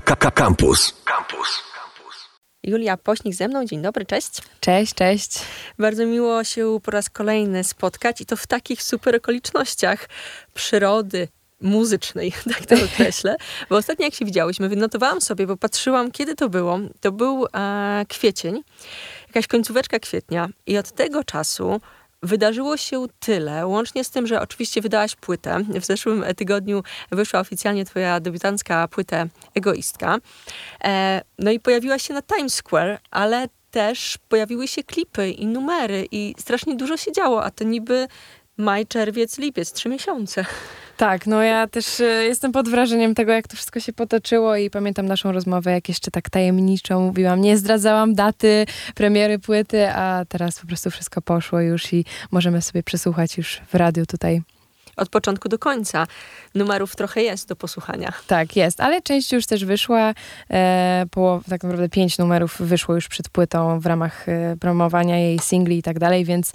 Campus. Campus. Julia Pośnik ze mną. Dzień dobry, cześć. Cześć, cześć. Bardzo miło się po raz kolejny spotkać i to w takich super okolicznościach przyrody, muzycznej, tak to określę. Bo ostatnio jak się widziałyśmy, wynotowałam sobie, bo patrzyłam, kiedy to było. To był e, kwiecień, jakaś końcóweczka kwietnia i od tego czasu Wydarzyło się tyle, łącznie z tym, że oczywiście wydałaś płytę. W zeszłym tygodniu wyszła oficjalnie twoja debiutancka płyta Egoistka. E, no i pojawiła się na Times Square, ale też pojawiły się klipy i numery i strasznie dużo się działo, a to niby maj, czerwiec, lipiec, trzy miesiące. Tak, no ja też e, jestem pod wrażeniem tego, jak to wszystko się potoczyło i pamiętam naszą rozmowę, jak jeszcze tak tajemniczo mówiłam, nie zdradzałam daty premiery płyty, a teraz po prostu wszystko poszło już i możemy sobie przesłuchać już w radiu tutaj od początku do końca. Numerów trochę jest do posłuchania. Tak, jest, ale część już też wyszła. E, połow, tak naprawdę pięć numerów wyszło już przed płytą w ramach e, promowania jej singli i tak dalej, więc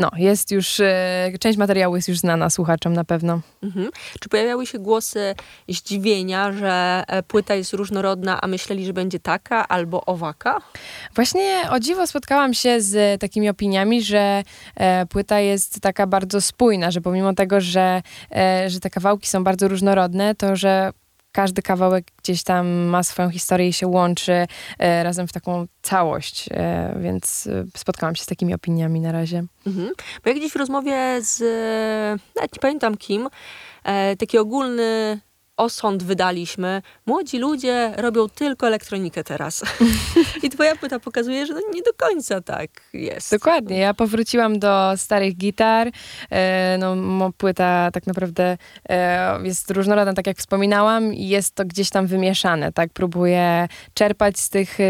no, jest już, e, część materiału jest już znana słuchaczom na pewno. Mhm. Czy pojawiały się głosy zdziwienia, że e, płyta jest różnorodna, a myśleli, że będzie taka albo owaka? Właśnie o dziwo spotkałam się z takimi opiniami, że e, płyta jest taka bardzo spójna, że pomimo tego, że, e, że te kawałki są bardzo różnorodne, to że każdy kawałek gdzieś tam ma swoją historię i się łączy e, razem w taką całość, e, więc spotkałam się z takimi opiniami na razie. Mhm. Bo ja gdzieś w rozmowie z, nawet nie pamiętam kim, taki ogólny osąd wydaliśmy. Młodzi ludzie robią tylko elektronikę teraz. I twoja płyta pokazuje, że no nie do końca tak jest. Dokładnie. Ja powróciłam do starych gitar. E, no, płyta tak naprawdę e, jest różnorodna, tak jak wspominałam, i jest to gdzieś tam wymieszane, tak? Próbuję czerpać z tych e,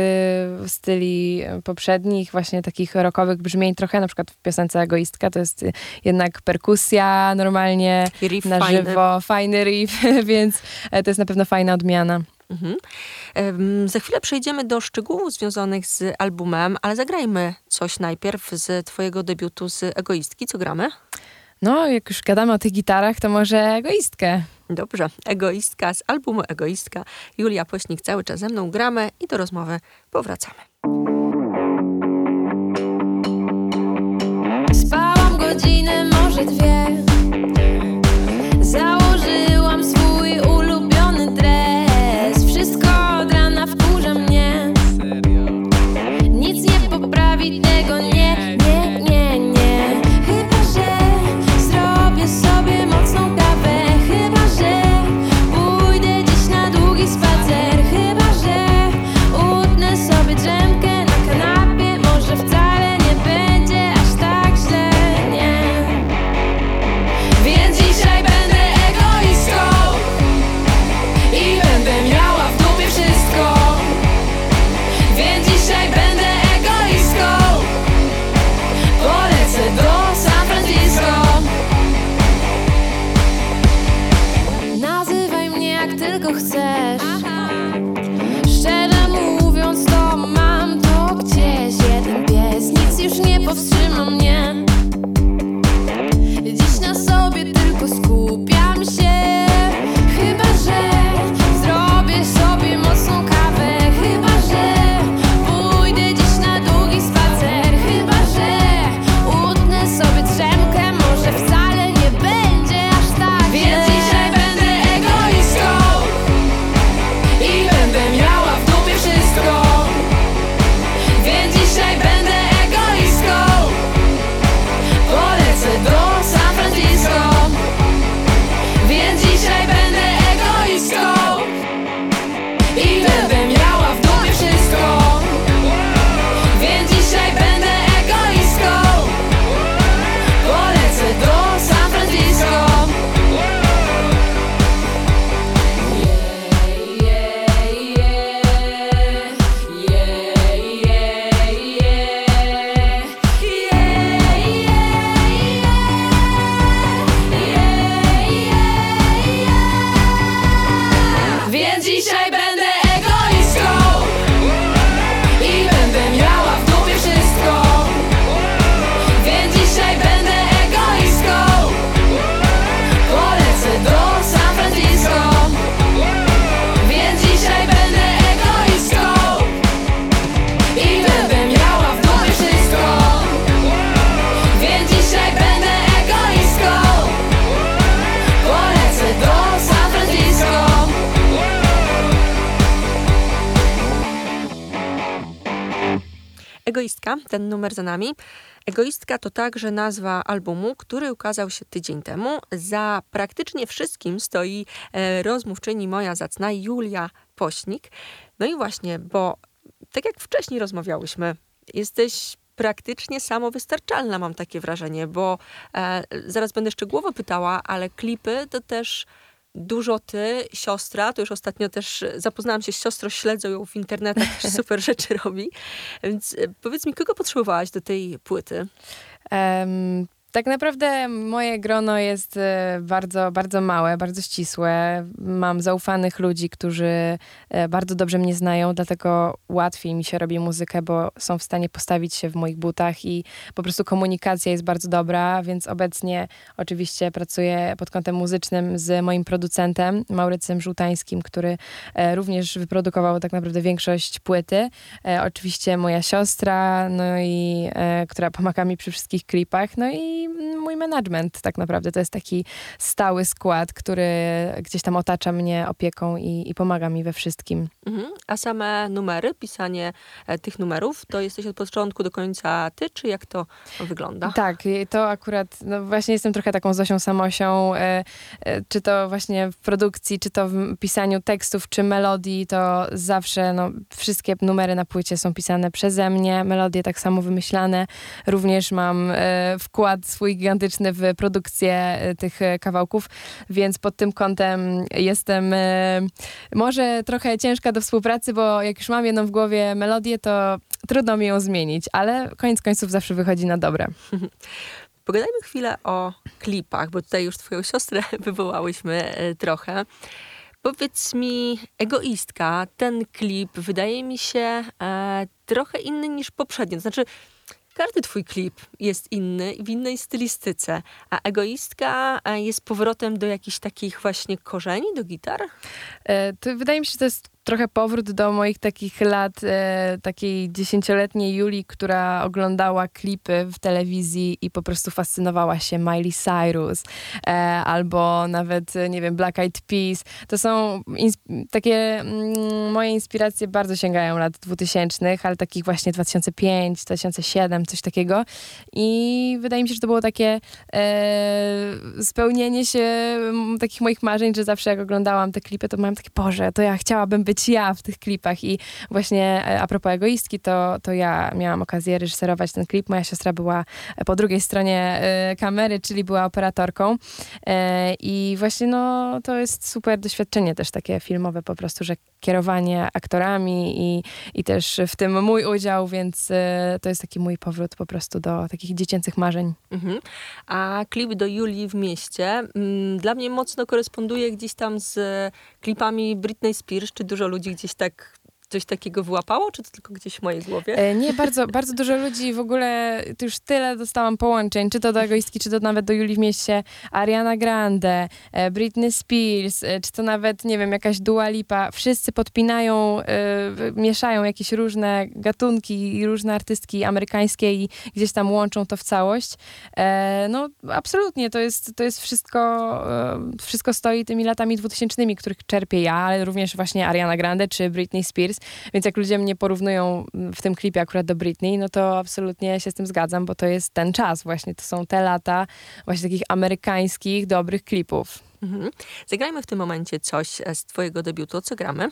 styli poprzednich, właśnie takich rockowych brzmień trochę, na przykład w piosence Egoistka to jest jednak perkusja normalnie riff na fajny. żywo, fajny riff, więc E, to jest na pewno fajna odmiana. Mhm. Za chwilę przejdziemy do szczegółów związanych z albumem, ale zagrajmy coś najpierw z twojego debiutu z Egoistki. Co gramy? No, jak już gadamy o tych gitarach, to może Egoistkę. Dobrze, Egoistka z albumu Egoistka. Julia Pośnik cały czas ze mną gramy i do rozmowy powracamy. Spałam godzinę, może dwie. Egoistka, ten numer za nami. Egoistka to także nazwa albumu, który ukazał się tydzień temu. Za praktycznie wszystkim stoi e, rozmówczyni moja zacna Julia Pośnik. No i właśnie, bo tak jak wcześniej rozmawiałyśmy, jesteś praktycznie samowystarczalna, mam takie wrażenie, bo e, zaraz będę szczegółowo pytała, ale klipy to też dużo ty, siostra, to już ostatnio też zapoznałam się z siostrą, śledzę ją w internetach, też super rzeczy robi. Więc e, powiedz mi, kogo potrzebowałaś do tej płyty? Em, tak naprawdę moje grono jest e, bardzo, bardzo małe, bardzo ścisłe. Mam zaufanych ludzi, którzy e, bardzo dobrze mnie znają, dlatego łatwiej mi się robi muzykę, bo są w stanie postawić się w moich butach i po prostu komunikacja jest bardzo dobra, więc obecnie oczywiście pracuję pod kątem muzycznym z moim producentem, Maurycem Żółtańskim, który e, również wyprodukował tak naprawdę większość płyty. Oczywiście moja siostra, no i która pomaga mi przy wszystkich klipach, no i mój management tak naprawdę. To jest taki stały skład, który gdzieś tam otacza mnie opieką i, i pomaga mi we wszystkim. Mhm. A same numery, pisanie e, tych numerów, to jesteś od początku do końca ty, czy jak to wygląda? Tak, to akurat, no właśnie jestem trochę taką Zosią Samosią, e, e, czy to właśnie w produkcji, czy to w pisaniu tekstów, czy melodii, to zawsze, no, wszystkie numery na płycie są pisane przeze mnie, melodie tak samo wymyślane. Również mam wkład swój gigantyczny w produkcję e, tych e, kawałków, więc pod tym kątem jestem e, może trochę ciężka do współpracy, bo jak już mam jedną w głowie melodię, to trudno mi ją zmienić, ale koniec końców zawsze wychodzi na dobre. Pogadajmy chwilę o klipach, bo tutaj już twoją siostrę wywołałyśmy trochę. Powiedz mi, egoistka, ten klip wydaje mi się e, trochę inny niż poprzednio. Znaczy, każdy twój klip jest inny w innej stylistyce, a egoistka jest powrotem do jakichś takich właśnie korzeni, do gitar? E, to wydaje mi się, że to jest trochę powrót do moich takich lat, e, takiej dziesięcioletniej Julii, która oglądała klipy w telewizji i po prostu fascynowała się Miley Cyrus e, albo nawet, nie wiem, Black Eyed Peas. To są takie, mm, moje inspiracje bardzo sięgają lat dwutysięcznych, ale takich właśnie 2005, 2007, coś takiego. I wydaje mi się, że to było takie e, spełnienie się m, takich moich marzeń, że zawsze jak oglądałam te klipy, to miałam takie, Boże, to ja chciałabym być ja w tych klipach i właśnie e, a propos egoistki, to, to ja miałam okazję reżyserować ten klip. Moja siostra była po drugiej stronie y, kamery, czyli była operatorką i właśnie no to jest super doświadczenie też takie filmowe po prostu, że kierowanie aktorami i, i też w tym mój udział, więc y, to jest taki mój powrót po prostu do takich dziecięcych marzeń. Mhm. A klip do Julii w mieście mm, dla mnie mocno koresponduje gdzieś tam z klipami Britney Spears, czy dużo ludzi gdzieś tak coś takiego wyłapało, czy to tylko gdzieś w mojej głowie? E, nie, bardzo, bardzo dużo ludzi w ogóle, już tyle dostałam połączeń, czy to do egoistki, czy to nawet do Julii w mieście, Ariana Grande, e, Britney Spears, e, czy to nawet, nie wiem, jakaś Dua Lipa, wszyscy podpinają, mieszają jakieś różne gatunki i różne artystki amerykańskie i gdzieś tam łączą to w całość. no, absolutnie, to jest, to jest wszystko, wszystko stoi tymi latami dwutysięcznymi, których czerpię ja, ale również właśnie Ariana Grande, czy Britney Spears, więc jak ludzie mnie porównują w tym klipie akurat do Britney, no to absolutnie się z tym zgadzam, bo to jest ten czas właśnie, to są te lata właśnie takich amerykańskich, dobrych klipów. Mhm. Zagrajmy w tym momencie coś z twojego debiutu. Co gramy?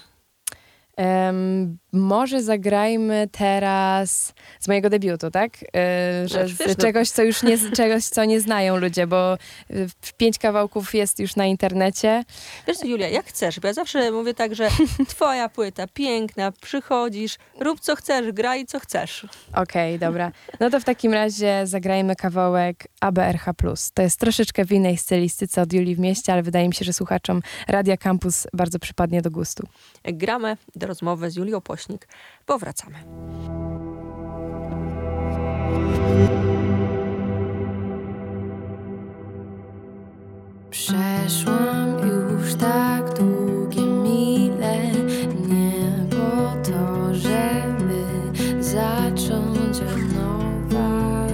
Um, może zagrajmy teraz z mojego debiutu, tak? Yy, że z no. czegoś, co już nie, czegoś, co nie znają ludzie, bo y, pięć kawałków jest już na internecie. Wiesz co, Julia, jak chcesz, bo ja zawsze mówię tak, że twoja płyta, piękna, przychodzisz, rób co chcesz, graj co chcesz. Okej, okay, dobra. No to w takim razie zagrajmy kawałek ABRH+. To jest troszeczkę w innej stylistyce od Julii w mieście, ale wydaje mi się, że słuchaczom Radia Campus bardzo przypadnie do gustu. Gramy do rozmowy z Julią Pośnik. Powracamy. Przeszłam już tak długie mile, nie po to, żeby zacząć od nowa.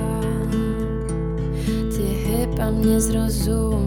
Ty chyba mnie zrozumiesz.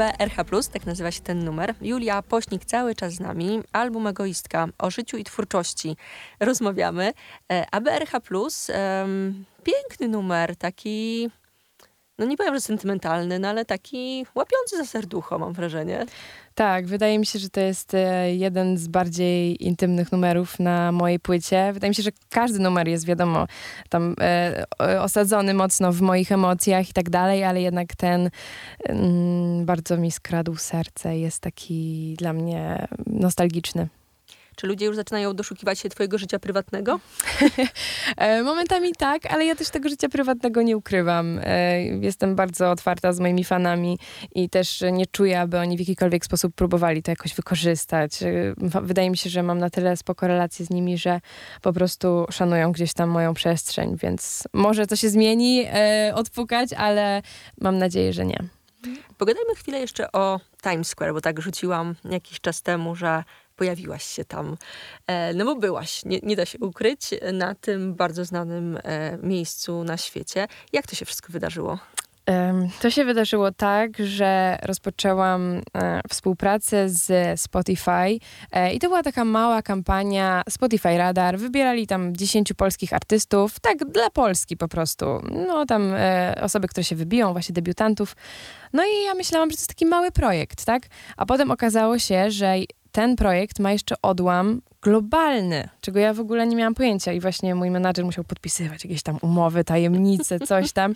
ABRH+, tak nazywa się ten numer. Julia Pośnik cały czas z nami. Album Egoistka o życiu i twórczości rozmawiamy. E, ABRH+, em, piękny numer, taki, no nie powiem, że sentymentalny, no ale taki łapiący za serducho, mam wrażenie. Tak, wydaje mi się, że to jest e, jeden z bardziej intymnych numerów na mojej płycie. Wydaje mi się, że każdy numer jest, wiadomo, tam e, osadzony mocno w moich emocjach i tak dalej, ale jednak ten mm, bardzo mi skradł serce, jest taki dla mnie nostalgiczny. Czy ludzie już zaczynają doszukiwać się twojego życia prywatnego? E, Momentami tak, ale ja też tego życia prywatnego nie ukrywam. E, Jestem bardzo otwarta z moimi fanami i też nie czuję, aby oni w jakikolwiek sposób próbowali to jakoś wykorzystać. E, Wydaje mi się, że mam na tyle spoko relacje z nimi, że po prostu szanują gdzieś tam moją przestrzeń, więc może to się zmieni, odpukać, ale mam nadzieję, że nie. Pogadajmy chwilę jeszcze o Times Square, bo tak rzuciłam jakiś czas temu, że pojawiłaś się tam. E, no bo byłaś, nie, nie da się ukryć, na tym bardzo znanym e, miejscu na świecie. Jak to się wszystko wydarzyło? To się wydarzyło tak, że rozpoczęłam e, współpracę z Spotify i to była taka mała kampania Spotify Radar. Wybierali tam 10 polskich artystów, tak dla Polski po prostu. No tam osoby, które się wybiją, właśnie debiutantów. No i ja myślałam, że to jest taki mały projekt, tak? A potem okazało się, że ten projekt ma jeszcze odłam globalny, czego ja w ogóle nie miałam pojęcia i właśnie mój menadżer musiał podpisywać jakieś tam umowy, tajemnice, coś tam.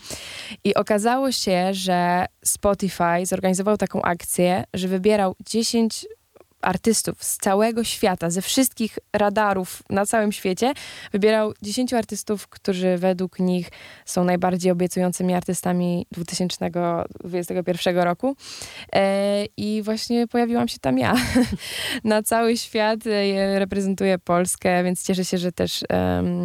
I okazało się, że Spotify zorganizował taką akcję, że wybierał 10 artystów z całego świata, ze wszystkich radarów na całym świecie, wybierał 10 artystów, którzy według nich są najbardziej obiecującymi artystami 2021 roku. E, I właśnie pojawiłam się tam ja. na cały świat e, reprezentuję Polskę, więc cieszę się, że też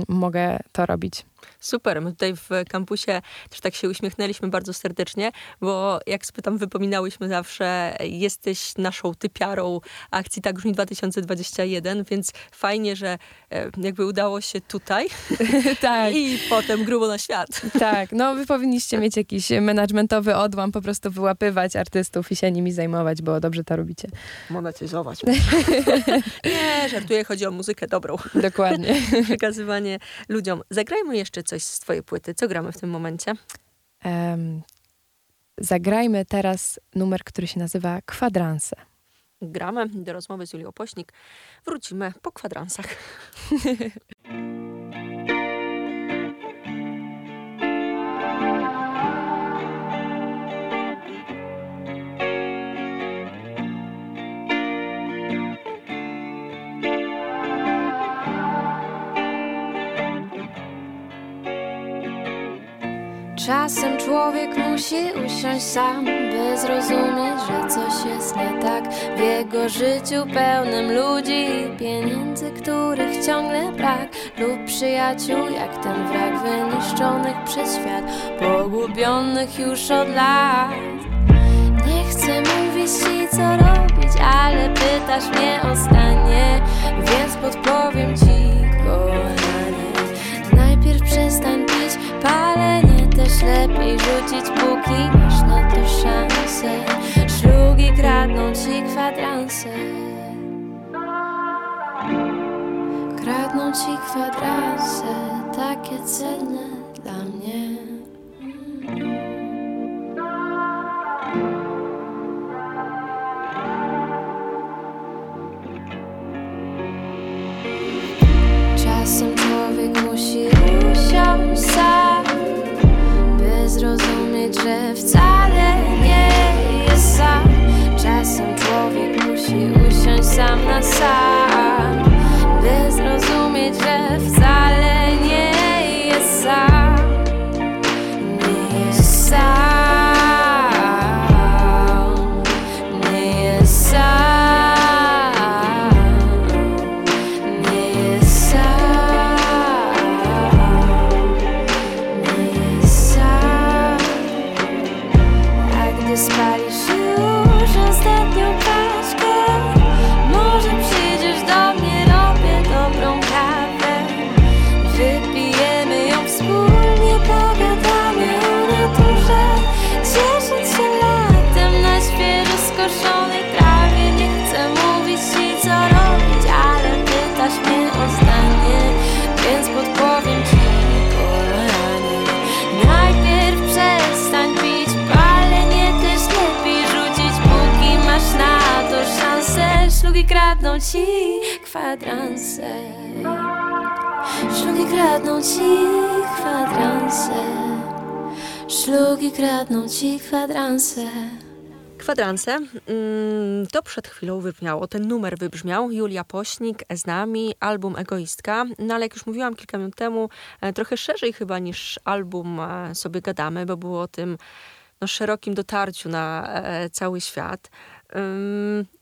mogę to robić. Super, my tutaj w kampusie też tak się uśmiechnęliśmy bardzo serdecznie, bo jak sobie tam wypominałyśmy zawsze, jesteś naszą typiarą akcji Tak Brzmi 2021, więc fajnie, że e, jakby udało się tutaj tak. i potem grubo na świat. Tak, no wy powinniście mieć jakiś managementowy odłam, po prostu wyłapywać artystów i się nimi zajmować, bo dobrze to robicie. Monetyzować. Nie, żartuję, chodzi o muzykę dobrą. Dokładnie. Przekazywanie ludziom. Zagrajmy jeszcze coś z twojej płyty. Co gramy w tym momencie? Em, zagrajmy teraz numer, który się nazywa Kwadranse. Gramy do rozmowy z Julią Pośnik. Wrócimy po kwadransach. Czasem człowiek musi usiąść sam, by zrozumieć, że coś jest nie tak w jego życiu pełnym ludzi i pieniędzy, których ciągle brak, lub przyjaciół jak ten wrak wyniszczonych przez świat, pogubionych już od lat. Nie chcę mówić ci co robić, ale pytasz mnie o stanie, więc podpowiem ci, kochanie. Najpierw przestań też lepiej rzucić póki masz na to szansę. Szlugi kradną ci kwadranse. Kradną ci kwadranse, takie cenne sam na sam, kradną ci kwadranse. Szlugi kradną ci kwadranse. Szlugi kradną ci kwadranse. Kwadranse. Mm, to przed chwilą wybrzmiało. Ten numer wybrzmiał. Julia Pośnik z nami, album Egoistka. No ale jak już mówiłam kilka minut temu, e, trochę szerzej chyba niż album e, sobie gadamy, bo było o tym no, szerokim dotarciu na e, cały świat.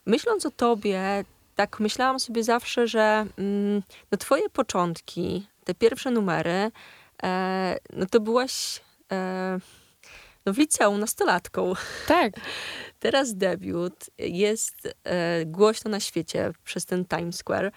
Myśląc o tobie, tak myślałam sobie zawsze, że mm, no, twoje początki, te pierwsze numery, e, no to byłaś e, no, w liceum nastolatką. Tak. Teraz debiut jest e, głośno na świecie przez ten Times Square.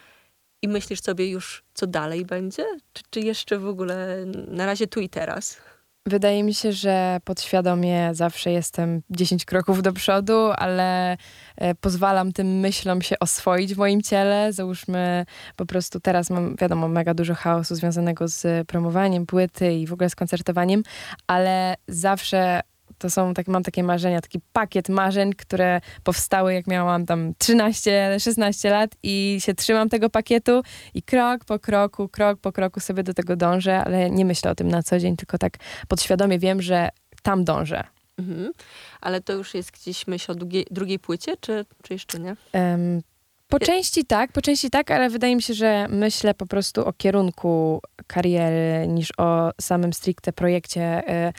I myślisz sobie już, co dalej będzie? Czy, czy jeszcze w ogóle na razie tu i teraz? Wydaje mi się, że podświadomie zawsze jestem 10 kroków do przodu, ale e, pozwalam tym myślom się oswoić w moim ciele. Załóżmy, po prostu teraz mam, wiadomo, mega dużo chaosu związanego z promowaniem płyty i w ogóle z koncertowaniem, ale zawsze to są, tak, mam takie marzenia, taki pakiet marzeń, które powstały jak miałam tam 13-16 lat i się trzymam tego pakietu i krok po kroku, krok po kroku sobie do tego dążę, ale nie myślę o tym na co dzień, tylko tak podświadomie wiem, że tam dążę. Mhm. Ale to już jest gdzieś myśl o drugiej, drugiej płycie, czy, czy jeszcze nie? Em, Po części tak, po części tak, ale wydaje mi się, że myślę po prostu o kierunku kariery niż o samym stricte projekcie e,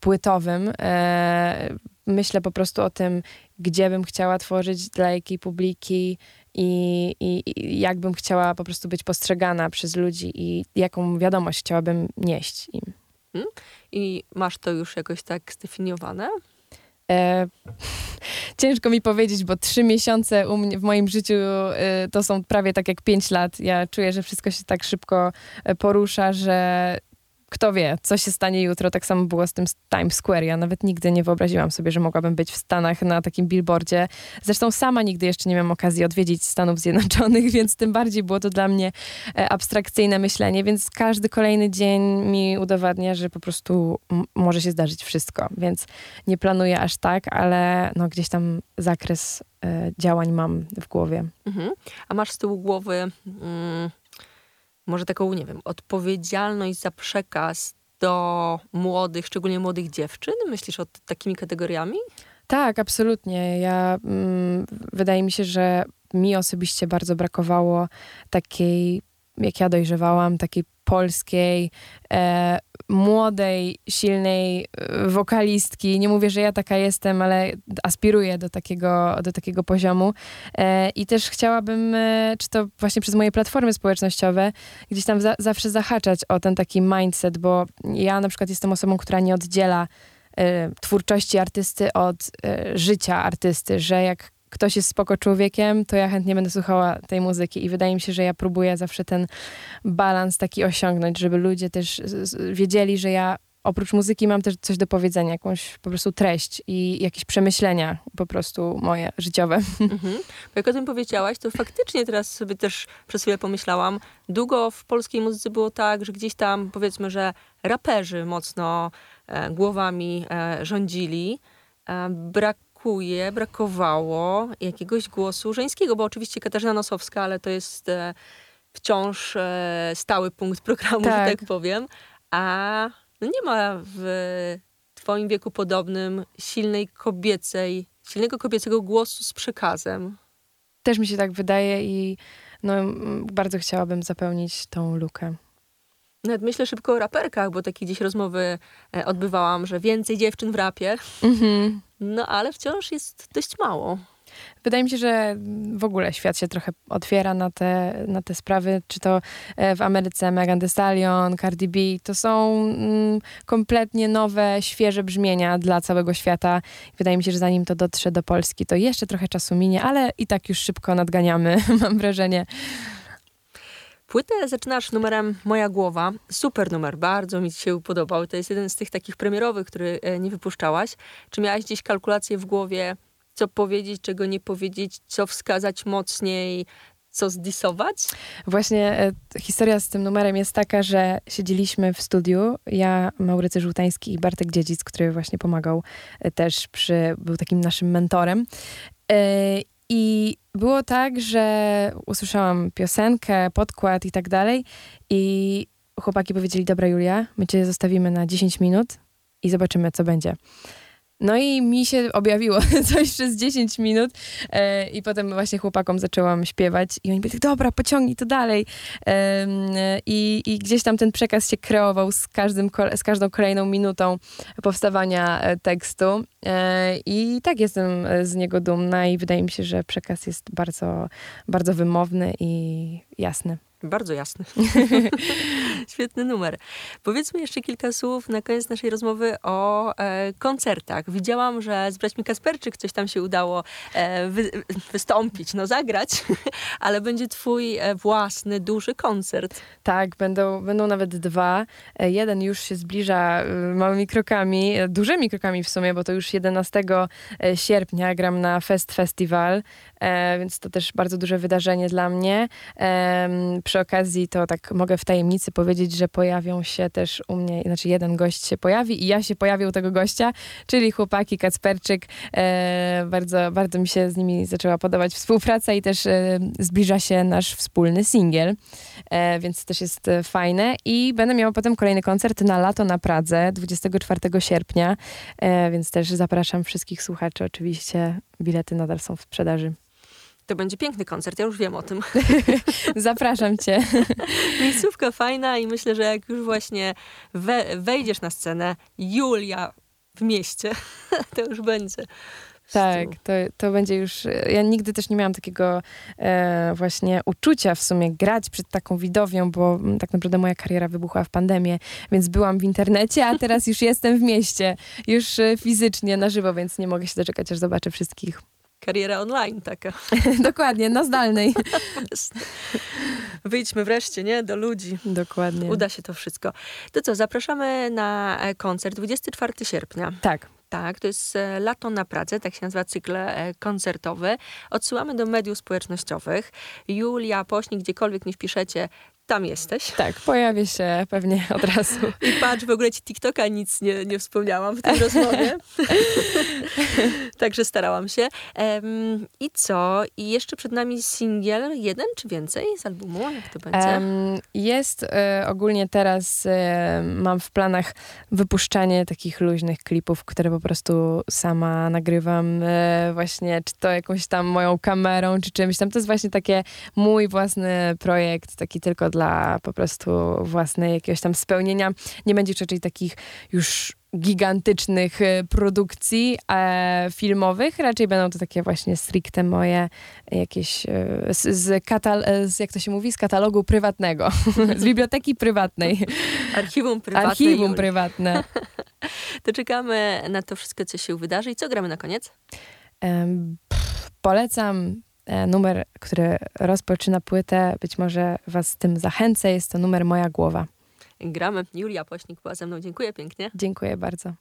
płytowym. E, myślę po prostu o tym, gdzie bym chciała tworzyć, dla jakiej publiki i, i, i jak bym chciała po prostu być postrzegana przez ludzi i jaką wiadomość chciałabym nieść im. I masz to już jakoś tak zdefiniowane? E, ciężko mi powiedzieć, bo trzy miesiące mnie, w moim życiu e, to są prawie tak jak pięć lat. Ja czuję, że wszystko się tak szybko e, porusza, że kto wie, co się stanie jutro. Tak samo było z tym Times Square. Ja nawet nigdy nie wyobraziłam sobie, że mogłabym być w Stanach na takim billboardzie. Zresztą sama nigdy jeszcze nie miałam okazji odwiedzić Stanów Zjednoczonych, więc tym bardziej było to dla mnie e, abstrakcyjne myślenie, więc każdy kolejny dzień mi udowadnia, że po prostu może się zdarzyć wszystko, więc nie planuję aż tak, ale no, gdzieś tam zakres e, działań mam w głowie. Mhm. A masz z tyłu głowy mm, może taką, nie wiem, odpowiedzialność za przekaz do młodych, szczególnie młodych dziewczyn? Myślisz o takimi kategoriami? Tak, absolutnie. Ja mm, wydaje mi się, że mi osobiście bardzo brakowało takiej, jak ja dojrzewałam, takiej polskiej, e, młodej, silnej e, wokalistki. Nie mówię, że ja taka jestem, ale aspiruję do takiego, do takiego poziomu. E, I też chciałabym, e, czy to właśnie przez moje platformy społecznościowe, gdzieś tam za, zawsze zahaczać o ten taki mindset, bo ja na przykład jestem osobą, która nie oddziela e, twórczości artysty od e, życia artysty, że jak ktoś jest spoko człowiekiem, to ja chętnie będę słuchała tej muzyki i wydaje mi się, że ja próbuję zawsze ten balans taki osiągnąć, żeby ludzie też wiedzieli, że ja oprócz muzyki mam też coś do powiedzenia, jakąś po prostu treść i jakieś przemyślenia po prostu moje życiowe. Mhm. Jak o tym powiedziałaś, to faktycznie teraz sobie też przez chwilę pomyślałam, długo w polskiej muzyce było tak, że gdzieś tam powiedzmy, że raperzy mocno e, głowami e, rządzili. E, brakuje, brakowało jakiegoś głosu żeńskiego, bo oczywiście Katarzyna Nosowska, ale to jest e, wciąż e, stały punkt programu, Tak. że tak powiem. A no nie ma w twoim wieku podobnym silnej kobiecej, silnego kobiecego głosu z przekazem. Też mi się tak wydaje i no, bardzo chciałabym zapełnić tą lukę. Nawet myślę szybko o raperkach, bo takie gdzieś rozmowy e, odbywałam, że więcej dziewczyn w rapie, Mhm. No ale wciąż jest dość mało. Wydaje mi się, że w ogóle świat się trochę otwiera na te, na te sprawy, czy to e, w Ameryce Megan Thee Stallion, Cardi B, to są mm, kompletnie nowe, świeże brzmienia dla całego świata. Wydaje mi się, że zanim to dotrze do Polski, to jeszcze trochę czasu minie, ale i tak już szybko nadganiamy, mam wrażenie. Płytę zaczynasz numerem Moja Głowa. Super numer, bardzo mi się podobał. To jest jeden z tych takich premierowych, który e, nie wypuszczałaś. Czy miałaś gdzieś kalkulację w głowie, co powiedzieć, czego nie powiedzieć, co wskazać mocniej, co zdisować? Właśnie e, historia z tym numerem jest taka, że siedzieliśmy w studiu, ja, Maurycy Żółtański i Bartek Dziedzic, który właśnie pomagał e, też przy, był takim naszym mentorem. E, I było tak, że usłyszałam piosenkę, podkład i tak dalej i chłopaki powiedzieli, dobra Julia, my cię zostawimy na 10 minut i zobaczymy, co będzie. No i mi się objawiło coś przez 10 minut e, i potem właśnie chłopakom zaczęłam śpiewać i oni byli tak, dobra, pociągnij to dalej. Em, i, I gdzieś tam ten przekaz się kreował z, każdym, z każdą kolejną minutą powstawania e, tekstu. E, I tak jestem e, z niego dumna i wydaje mi się, że przekaz jest bardzo, bardzo wymowny i jasny. Bardzo jasny. Świetny numer. Powiedzmy jeszcze kilka słów na koniec naszej rozmowy o e, koncertach. Widziałam, że z braćmi Kasperczyk coś tam się udało e, wy, wystąpić, no zagrać, ale będzie twój e, własny, duży koncert. Tak, będą, będą nawet dwa. E, Jeden już się zbliża e, małymi krokami, dużymi krokami w sumie, bo to już 11 sierpnia gram na Fest Festival, e, więc to też bardzo duże wydarzenie dla mnie. Przy okazji to tak mogę w tajemnicy powiedzieć, że pojawią się też u mnie, znaczy jeden gość się pojawi i ja się pojawię u tego gościa, czyli chłopaki Kacperczyk. E, bardzo, bardzo mi się z nimi zaczęła podobać współpraca i też e, zbliża się nasz wspólny singiel e, więc też jest e, fajne. I będę miała potem kolejny koncert na lato na Pradze 24 sierpnia, e, więc też zapraszam wszystkich słuchaczy. Oczywiście bilety nadal są w sprzedaży. To będzie piękny koncert, ja już wiem o tym. Zapraszam cię. Miejscówka fajna i myślę, że jak już właśnie we, wejdziesz na scenę, Julia w mieście, to już będzie. Tak, to, to będzie już. Ja nigdy też nie miałam takiego e, właśnie uczucia w sumie grać przed taką widownią, bo mm, tak naprawdę moja kariera wybuchła w pandemię, więc byłam w internecie, a teraz już jestem w mieście, już e, fizycznie na żywo, więc nie mogę się doczekać, aż zobaczę wszystkich. Kariera online taka. Dokładnie, na zdalnej. Wyjdźmy wreszcie, nie? Do ludzi. Dokładnie. Uda się to wszystko. To co, zapraszamy na e, koncert 24 sierpnia. Tak. Tak, to jest e, Lato na Pradze, tak się nazywa cykl e, koncertowy. Odsyłamy do mediów społecznościowych. Julia Pośnik, gdziekolwiek nie wpiszecie, tam jesteś. Tak, pojawię się pewnie od razu. I patrz, w ogóle ci TikToka nic nie, nie wspomniałam w tej rozmowie. Także starałam się. Um, I co? I jeszcze przed nami singiel, jeden czy więcej z albumu? Jak to będzie? Um, jest e, ogólnie teraz, e, mam w planach wypuszczanie takich luźnych klipów, które po prostu sama nagrywam e, właśnie, czy to jakąś tam moją kamerą, czy czymś tam. To jest właśnie takie mój własny projekt, taki tylko dla po prostu własnej jakiegoś tam spełnienia. Nie będzie raczej takich już gigantycznych e, produkcji e, filmowych. Raczej będą to takie właśnie stricte moje jakieś e, z, z, katal e, z, jak to się mówi, z katalogu prywatnego, z biblioteki prywatnej. Archiwum prywatne. Archiwum Juli. prywatne. to czekamy na to wszystko, co się wydarzy. I co gramy na koniec? pff, polecam numer, który rozpoczyna płytę. Być może was z tym zachęcę. Jest to numer Moja Głowa gramy. Julia Pośnik była ze mną. Dziękuję pięknie. Dziękuję bardzo.